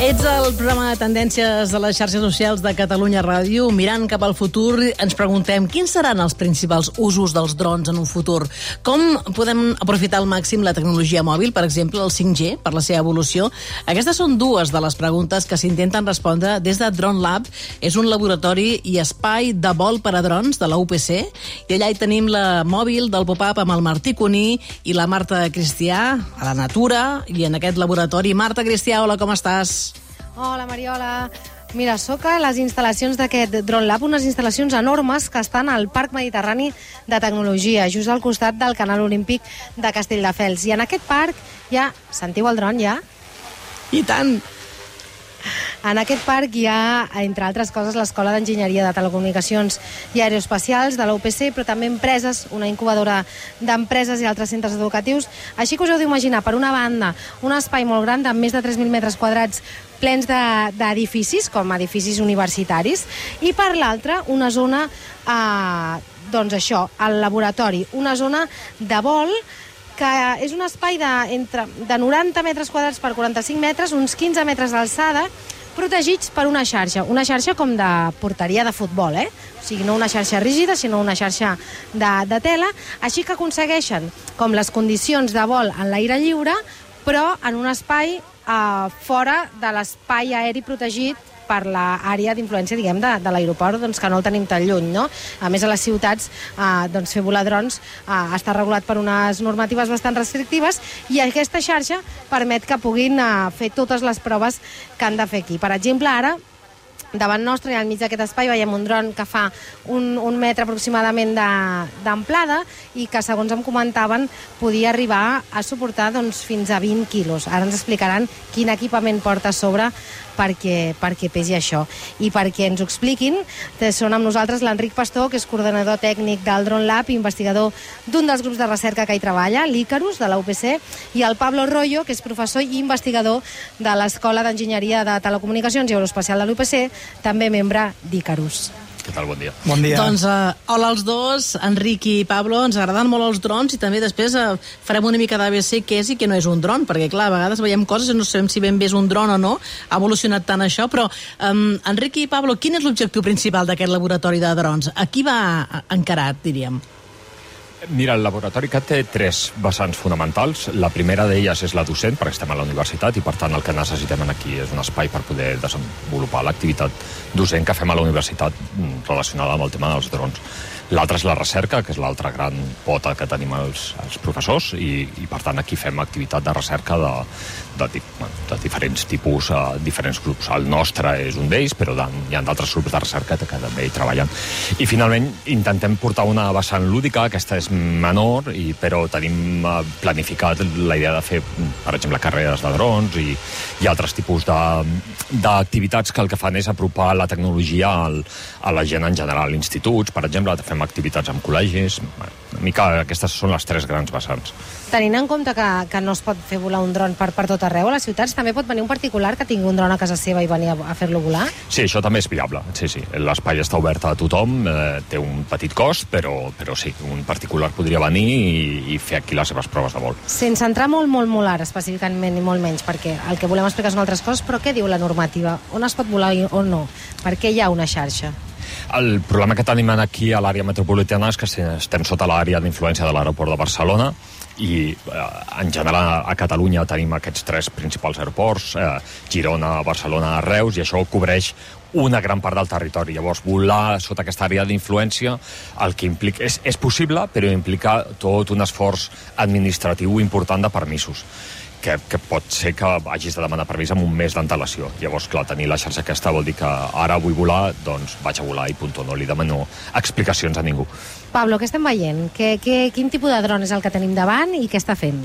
Ets el programa de tendències de les xarxes socials de Catalunya Ràdio. Mirant cap al futur, ens preguntem quins seran els principals usos dels drons en un futur. Com podem aprofitar al màxim la tecnologia mòbil, per exemple, el 5G, per la seva evolució? Aquestes són dues de les preguntes que s'intenten respondre des de Drone Lab. És un laboratori i espai de vol per a drons de la UPC. I allà hi tenim la mòbil del pop-up amb el Martí Cuní i la Marta Cristià, a la Natura, i en aquest laboratori. Marta Cristià, hola, com estàs? Hola, Mariola. Mira, sóc a les instal·lacions d'aquest Drone Lab, unes instal·lacions enormes que estan al Parc Mediterrani de Tecnologia, just al costat del Canal Olímpic de Castelldefels. I en aquest parc ja... Sentiu el dron, ja? I tant! En aquest parc hi ha, entre altres coses, l'Escola d'Enginyeria de Telecomunicacions i Aeroespacials de la UPC, però també empreses, una incubadora d'empreses i altres centres educatius. Així que us heu d'imaginar, per una banda, un espai molt gran de més de 3.000 metres quadrats plens d'edificis, de, com edificis universitaris, i per l'altra, una zona, eh, doncs això, el laboratori, una zona de vol que és un espai de, entre, de 90 metres quadrats per 45 metres, uns 15 metres d'alçada, protegits per una xarxa, una xarxa com de porteria de futbol, eh? O sigui, no una xarxa rígida, sinó una xarxa de, de tela, així que aconsegueixen com les condicions de vol en l'aire lliure, però en un espai eh, fora de l'espai aeri protegit per l'àrea d'influència, diguem, de, de l'aeroport, doncs, que no el tenim tan lluny, no? A més, a les ciutats, eh, doncs, fer volar drons eh, està regulat per unes normatives bastant restrictives i aquesta xarxa permet que puguin eh, fer totes les proves que han de fer aquí. Per exemple, ara, davant nostre i al mig d'aquest espai veiem un dron que fa un, un metre aproximadament d'amplada i que, segons em comentaven, podia arribar a suportar doncs, fins a 20 quilos. Ara ens explicaran quin equipament porta a sobre perquè, perquè pesi això. I perquè ens ho expliquin, són amb nosaltres l'Enric Pastor, que és coordinador tècnic del Drone Lab, investigador d'un dels grups de recerca que hi treballa, l'Icarus, de la UPC, i el Pablo Rollo, que és professor i investigador de l'Escola d'Enginyeria de Telecomunicacions i Aeroespacial de l'UPC, també membre d'Icarus. Què tal? Bon dia. Bon dia. Doncs uh, hola als dos, Enric i Pablo, ens agraden molt els drons i també després uh, farem una mica d'ABC què és i què no és un dron, perquè clar, a vegades veiem coses i no sabem si ben bé és un dron o no, ha evolucionat tant això, però um, Enric i Pablo, quin és l'objectiu principal d'aquest laboratori de drons? A qui va encarat, diríem? Mira, el laboratori CAT té tres vessants fonamentals. La primera d'elles és la docent, perquè estem a la universitat i, per tant, el que necessitem aquí és un espai per poder desenvolupar l'activitat docent que fem a la universitat mm, relacionada amb el tema dels drons. L'altra és la recerca, que és l'altra gran pota que tenim els, els professors, i, i per tant aquí fem activitat de recerca de, de, de diferents tipus, uh, diferents grups. El nostre és un d'ells, però de, hi ha d'altres grups de recerca que també hi treballen. I finalment intentem portar una vessant lúdica, aquesta és menor, i, però tenim uh, planificat la idea de fer, per exemple, carreres de drons i, i altres tipus d'activitats que el que fan és apropar la tecnologia al, a la gent en general. Instituts, per exemple, fem fem activitats amb col·legis, una mica aquestes són les tres grans vessants. Tenint en compte que, que no es pot fer volar un dron per, per tot arreu a les ciutats, també pot venir un particular que tingui un dron a casa seva i venir a, a fer-lo volar? Sí, això també és viable, sí, sí. L'espai està obert a tothom, eh, té un petit cost, però, però sí, un particular podria venir i, i fer aquí les seves proves de vol. Sense entrar molt, molt, molt ara, específicament i molt menys, perquè el que volem explicar són altres coses, però què diu la normativa? On es pot volar o no? Per què hi ha una xarxa? El problema que tenim aquí a l'àrea metropolitana és que estem sota l'àrea d'influència de l'aeroport de Barcelona i eh, en general a Catalunya tenim aquests tres principals aeroports, eh, Girona, Barcelona, Reus, i això cobreix una gran part del territori. Llavors, volar sota aquesta àrea d'influència el que implica... És, és possible, però implica tot un esforç administratiu important de permisos que, que pot ser que hagis de demanar permís amb un mes d'antelació. Llavors, clar, tenir la xarxa aquesta vol dir que ara vull volar, doncs vaig a volar i punt. No li demano explicacions a ningú. Pablo, què estem veient? Que, que, quin tipus de dron és el que tenim davant i què està fent?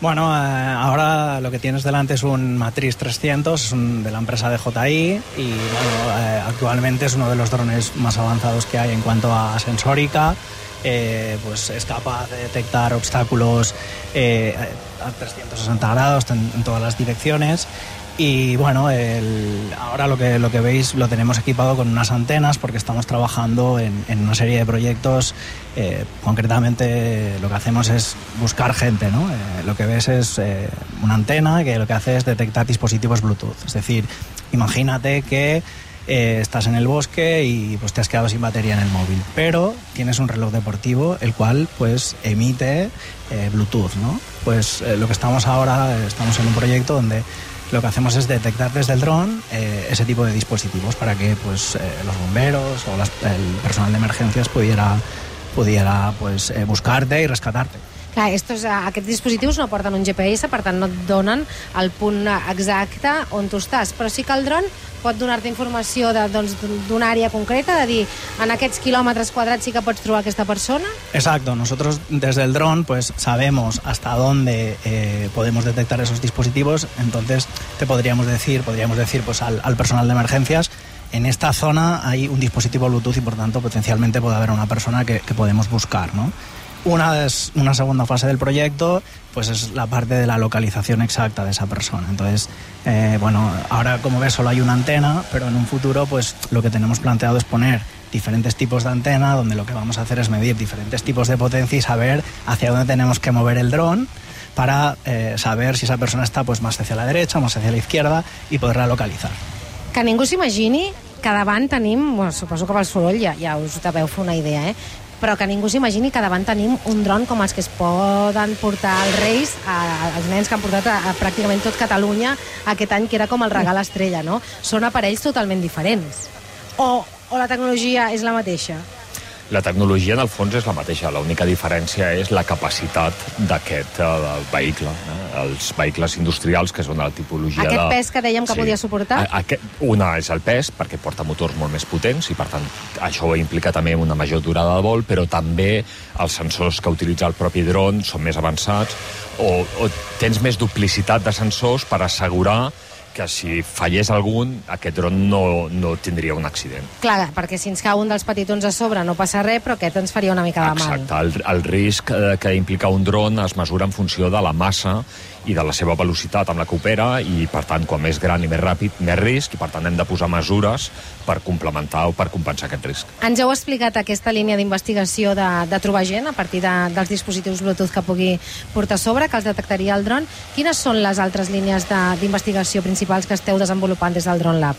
Bueno, eh, ahora lo que tienes delante es un Matriz 300, es un, de la empresa de JI y bueno, eh, actualmente es uno de los drones más avanzados que hay en cuanto a sensórica. Eh, pues es capaz de detectar obstáculos eh, a 360 grados en, todas las direcciones Y bueno, ahora lo que, lo que veis lo tenemos equipado con unas antenas porque estamos trabajando en, en una serie de proyectos. Eh, concretamente lo que hacemos es buscar gente. ¿no? Eh, lo que ves es eh, una antena que lo que hace es detectar dispositivos Bluetooth. Es decir, imagínate que eh, estás en el bosque y pues te has quedado sin batería en el móvil, pero tienes un reloj deportivo el cual pues emite eh, Bluetooth, ¿no? Pues eh, lo que estamos ahora, estamos en un proyecto donde lo que hacemos es detectar desde el dron ese tipo de dispositivos para que pues los bomberos o el personal de emergencias pudiera, pudiera pues, buscarte y rescatarte. Clar, estos, eh, aquests dispositius no porten un GPS, per tant no et donen el punt exacte on tu estàs, però sí que el dron pot donar-te informació doncs, d'una àrea concreta, de dir en aquests quilòmetres quadrats sí que pots trobar aquesta persona? Exacto, nosotros desde el dron pues sabemos hasta dónde eh, podemos detectar esos dispositivos, entonces te podríamos decir, podríamos decir pues al, al personal de emergencias, en esta zona hay un dispositivo Bluetooth y por tanto potencialmente puede haber una persona que, que podemos buscar, ¿no? Una, es- una segunda fase del proyecto pues es la parte de la localización exacta de esa persona. Entonces, eh, bueno, ahora como ves solo hay una antena, pero en un futuro pues lo que tenemos planteado es poner diferentes tipos de antena donde lo que vamos a hacer es medir diferentes tipos de potencia y saber hacia dónde tenemos que mover el dron para eh, saber si esa persona está pues más hacia la derecha, más hacia la izquierda y poderla localizar. Que ningú s'imagini que davant tenim, bueno, suposo que pel soroll ja, ja us deveu fer una idea, eh? Però que ningú s'imagini que davant tenim un dron com els que es poden portar als Reis, a, als nens que han portat a, a pràcticament tot Catalunya aquest any, que era com el regal estrella, no? Són aparells totalment diferents. O, o la tecnologia és la mateixa? La tecnologia, en el fons, és la mateixa. L'única diferència és la capacitat d'aquest uh, vehicle. Eh? Els vehicles industrials, que són de la tipologia Aquest de... pes que dèiem que podia suportar? A, aquest, una és el pes, perquè porta motors molt més potents, i per tant això implica també una major durada de vol, però també els sensors que utilitza el propi dron són més avançats, o, o tens més duplicitat de sensors per assegurar que si fallés algun, aquest dron no, no tindria un accident. Clar, perquè si ens cau un dels petitons a sobre no passa res, però aquest ens faria una mica de mal. Exacte, el, el risc eh, que implica un dron es mesura en funció de la massa i de la seva velocitat amb la que opera i, per tant, quan més gran i més ràpid, més risc, i, per tant, hem de posar mesures per complementar o per compensar aquest risc. Ens heu explicat aquesta línia d'investigació de, de trobar gent a partir de, dels dispositius Bluetooth que pugui portar a sobre, que els detectaria el dron. Quines són les altres línies d'investigació principals que esteu desenvolupant des del Drone Lab?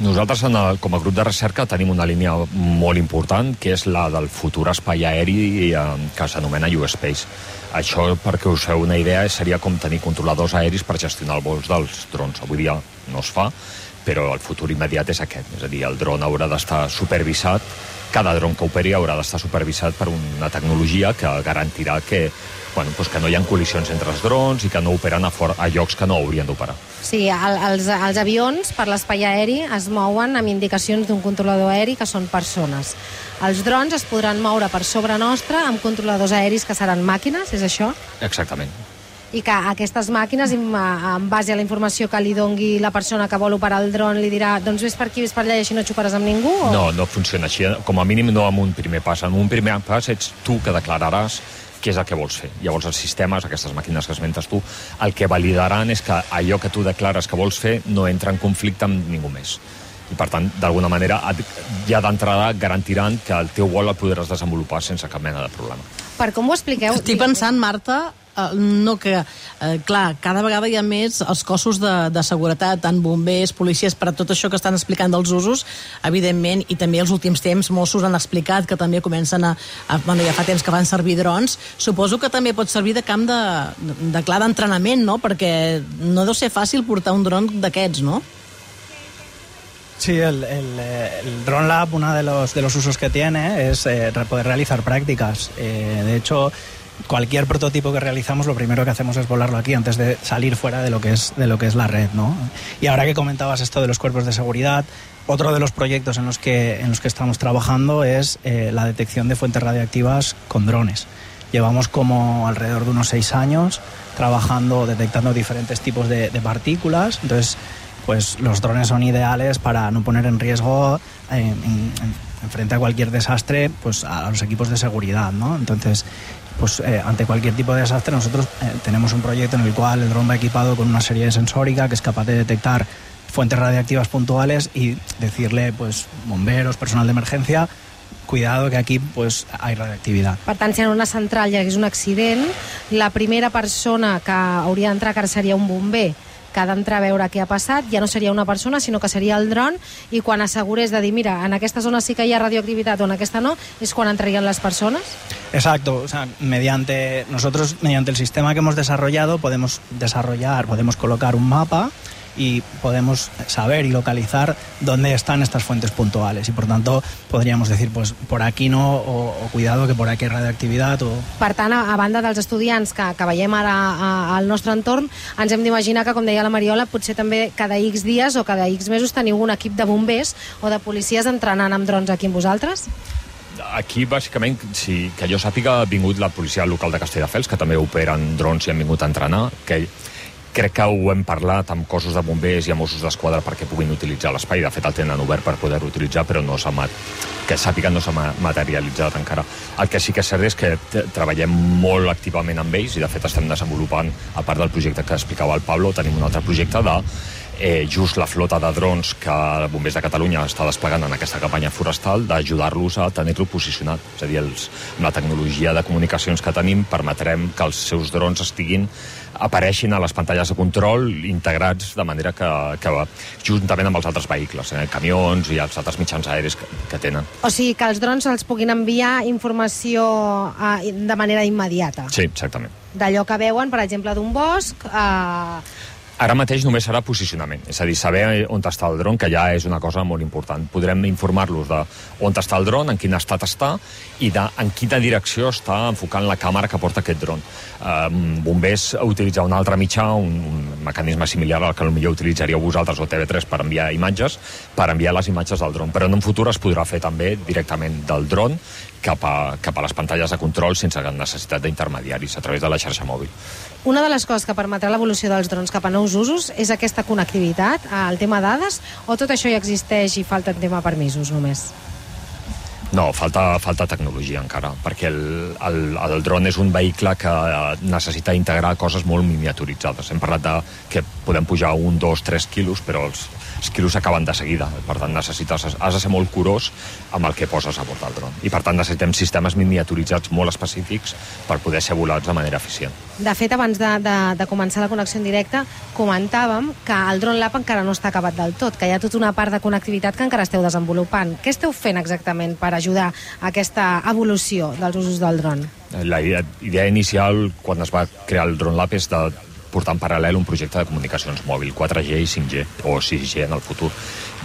Nosaltres, el, com a grup de recerca, tenim una línia molt important, que és la del futur espai aeri eh, que s'anomena U-Space. Això, perquè us feu una idea, seria com tenir controladors aeris per gestionar els vols dels drons. Avui dia no es fa, però el futur immediat és aquest. És a dir, el dron haurà d'estar supervisat, cada dron que operi haurà d'estar supervisat per una tecnologia que garantirà que, bueno, doncs que no hi ha col·lisions entre els drons i que no operen a, for a llocs que no haurien d'operar. Sí, el, els, els avions per l'espai aeri es mouen amb indicacions d'un controlador aeri que són persones. Els drons es podran moure per sobre nostra amb controladors aeris que seran màquines, és això? Exactament. I que aquestes màquines, en en base a la informació que li dongui la persona que vol operar el dron, li dirà doncs vés per aquí, vés per allà i així no xocaràs amb ningú? O... No, no funciona així. Com a mínim no amb un primer pas. En un primer pas ets tu que declararàs què és el que vols fer. Llavors els sistemes, aquestes màquines que esmentes tu, el que validaran és que allò que tu declares que vols fer no entra en conflicte amb ningú més. I per tant, d'alguna manera, ja d'entrada garantiran que el teu vol el podràs desenvolupar sense cap mena de problema. Per com ho expliqueu? Estic pensant, Marta, no que, eh, clar, cada vegada hi ha més els cossos de, de seguretat, tant bombers, policies, per a tot això que estan explicant dels usos, evidentment, i també els últims temps Mossos han explicat que també comencen a, a bueno, ja fa temps que van servir drons, suposo que també pot servir de camp de, de clar d'entrenament, no? Perquè no deu ser fàcil portar un dron d'aquests, no? Sí, el, el, eh, el Drone Lab, uno de los, de los usos que tiene es eh, poder realizar prácticas. Eh, de hecho, cualquier prototipo que realizamos, lo primero que hacemos es volarlo aquí antes de salir fuera de lo que es, de lo que es la red. ¿no? Y ahora que comentabas esto de los cuerpos de seguridad, otro de los proyectos en los que, en los que estamos trabajando es eh, la detección de fuentes radiactivas con drones. Llevamos como alrededor de unos seis años trabajando, detectando diferentes tipos de, partículas. Entonces, pues los drones son ideales para no poner en riesgo eh, en, en- en frente a cualquier desastre pues a los equipos de seguridad ¿no? entonces pues eh, ante cualquier tipo de desastre nosotros eh, tenemos un proyecto en el cual el dron va equipado con una serie de sensórica que es capaz de detectar fuentes radiactivas puntuales y decirle pues bomberos, personal de emergencia cuidado que aquí pues hay radioactivitat. Per tant, si en una central hi hagués un accident, la primera persona que hauria d'entrar, ara seria un bomber, que veure què ha passat, ja no seria una persona, sinó que seria el dron, i quan assegurés de dir, mira, en aquesta zona sí que hi ha radioactivitat o en aquesta no, és quan entrarien les persones? Exacto, o sea, mediante nosotros, mediante el sistema que hemos desarrollado, podemos desarrollar, podemos colocar un mapa y podemos saber y localizar dónde están estas fuentes puntuales y por tanto podríamos decir pues por aquí no o, o cuidado que por aquí hay radioactividad o... Per tant, a, a banda dels estudiants que, que veiem ara a, al nostre entorn, ens hem d'imaginar que, com deia la Mariola, potser també cada X dies o cada X mesos teniu un equip de bombers o de policies entrenant amb drons aquí amb vosaltres? Aquí, bàsicament, sí, que jo sàpiga, ha vingut la policia local de Castelldefels, que també operen drons i han vingut a entrenar, que crec que ho hem parlat amb cossos de bombers i amb Mossos d'Esquadra perquè puguin utilitzar l'espai. De fet, el tenen obert per poder-ho utilitzar, però no s'ha que sàpiga no s'ha materialitzat encara. El que sí que és cert és que treballem molt activament amb ells i, de fet, estem desenvolupant, a part del projecte que explicava el Pablo, tenim un altre projecte de eh, just la flota de drons que Bombers de Catalunya està desplegant en aquesta campanya forestal d'ajudar-los a tenir-lo posicionat. És a dir, els, amb la tecnologia de comunicacions que tenim permetrem que els seus drons estiguin apareixin a les pantalles de control integrats de manera que, que juntament amb els altres vehicles, eh, camions i els altres mitjans aeris que, que tenen. O sigui, que els drons els puguin enviar informació eh, de manera immediata. Sí, exactament. D'allò que veuen, per exemple, d'un bosc... Eh, Ara mateix només serà posicionament, és a dir, saber on està el dron, que ja és una cosa molt important. Podrem informar-los de on està el dron, en quin estat està i de en quina direcció està enfocant la càmera que porta aquest dron. Um, bombers utilitzar un altre mitjà, un, un mecanisme similar al que potser utilitzaríeu vosaltres o TV3 per enviar imatges, per enviar les imatges del dron. Però en un futur es podrà fer també directament del dron cap a, cap a les pantalles de control sense necessitat d'intermediaris a través de la xarxa mòbil. Una de les coses que permetrà l'evolució dels drons cap a nous usos és aquesta connectivitat, el tema dades, o tot això ja existeix i falta tema permisos només? No, falta, falta tecnologia encara, perquè el, el, el dron és un vehicle que necessita integrar coses molt miniaturitzades. Hem parlat de que podem pujar un, dos, tres quilos, però els, els quilos s'acaben de seguida. Per tant, necessites, has de ser molt curós amb el que poses a bord del dron. I, per tant, necessitem sistemes miniaturitzats molt específics per poder ser volats de manera eficient. De fet, abans de, de, de començar la connexió en directe, comentàvem que el Drone Lab encara no està acabat del tot, que hi ha tota una part de connectivitat que encara esteu desenvolupant. Què esteu fent exactament per ajudar a aquesta evolució dels usos del dron? La idea, idea inicial, quan es va crear el Drone Lab, és de portar en paral·lel un projecte de comunicacions mòbil, 4G i 5G, o 6G en el futur.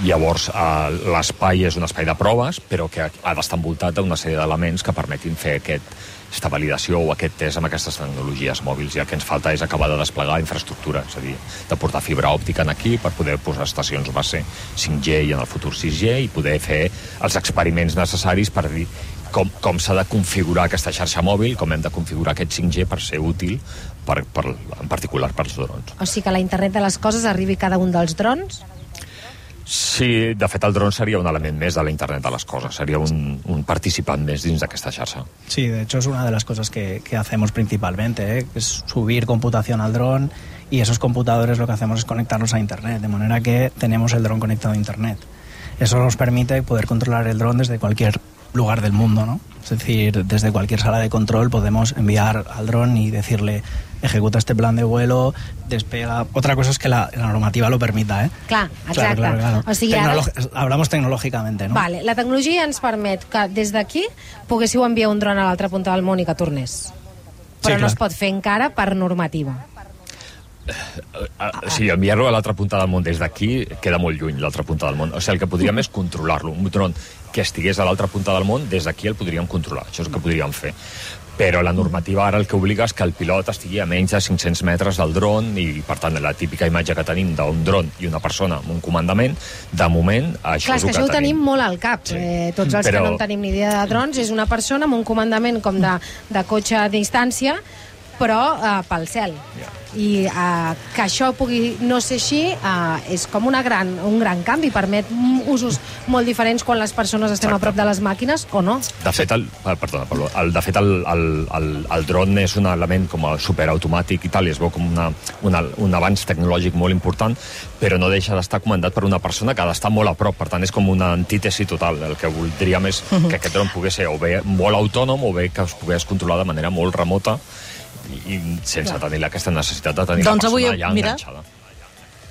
Llavors, eh, l'espai és un espai de proves, però que ha d'estar envoltat d'una sèrie d'elements que permetin fer aquest, aquesta validació o aquest test amb aquestes tecnologies mòbils i el que ens falta és acabar de desplegar infraestructura, és a dir, de portar fibra òptica en aquí per poder posar estacions base 5G i en el futur 6G i poder fer els experiments necessaris per dir com, com s'ha de configurar aquesta xarxa mòbil, com hem de configurar aquest 5G per ser útil, per, per, en particular pels drons. O sigui que la internet de les coses arribi cada un dels drons? Sí, de fet el dron seria un element més de la internet de les coses, seria un, un participant més dins d'aquesta xarxa. Sí, de hecho es una de las cosas que, que hacemos principalmente, ¿eh? es subir computación al dron y esos computadores lo que hacemos es conectarlos a internet, de manera que tenemos el dron conectado a internet. Eso nos permite poder controlar el dron desde cualquier lugar del mundo, ¿no? Es decir, desde cualquier sala de control podemos enviar al dron y decirle ejecuta este plan de vuelo, despega... Otra cosa es que la, la normativa lo permita, ¿eh? Clar, exacte. Claro, claro, claro. O sigui, Tecnolo ara... Hablamos tecnològicamente, ¿no? Vale, la tecnologia ens permet que des d'aquí poguéssiu enviar un dron a l'altra punta del món i que tornés. Però sí, no es pot fer encara per normativa. Uh, sí, enviar-lo a l'altra punta del món des d'aquí queda molt lluny, l'altra punta del món. O sigui, el que podríem és controlar-lo. Un dron que estigués a l'altra punta del món, des d'aquí el podríem controlar. Això és el que podríem fer. Però la normativa ara el que obliga és que el pilot estigui a menys de 500 metres del dron i, per tant, la típica imatge que tenim d'un dron i una persona amb un comandament, de moment, això Clar, és el que, que això ho tenim. tenim molt al cap. Sí. Eh, tots els Però... que no en tenim ni idea de drons, és una persona amb un comandament com de, de cotxe a distància però uh, pel cel. Ja. I uh, que això pugui no ser així uh, és com una gran, un gran canvi, permet usos molt diferents quan les persones estem Exacte. a prop de les màquines o no. De fet, el, eh, perdona, Pablo, el, de fet el, el, el, el dron és un element com a superautomàtic i tal, i es veu com una, una, un avanç tecnològic molt important, però no deixa d'estar comandat per una persona que ha d'estar molt a prop, per tant és com una antítesi total. El que voldríem és que aquest dron pogués ser o bé molt autònom o bé que es pogués controlar de manera molt remota i, i sense tenir aquesta necessitat de tenir Doncs la persona avui, allà mira, enganxada.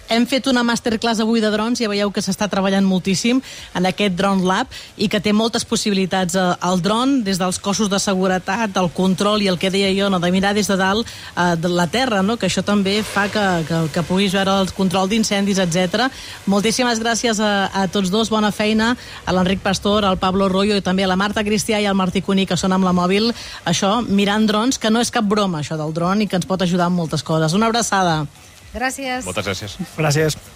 Hem fet una masterclass avui de drons, ja veieu que s'està treballant moltíssim en aquest Drone Lab i que té moltes possibilitats eh, el dron, des dels cossos de seguretat, el control i el que deia jo, no, de mirar des de dalt eh, de la terra, no? que això també fa que, que, que puguis veure el control d'incendis, etc. Moltíssimes gràcies a, a tots dos, bona feina, a l'Enric Pastor, al Pablo Royo i també a la Marta Cristià i al Martí Cuní, que són amb la mòbil, això, mirant drons, que no és cap broma, això del dron, i que ens pot ajudar en moltes coses. Una abraçada. Gràcies. Moltes gràcies. Gràcies.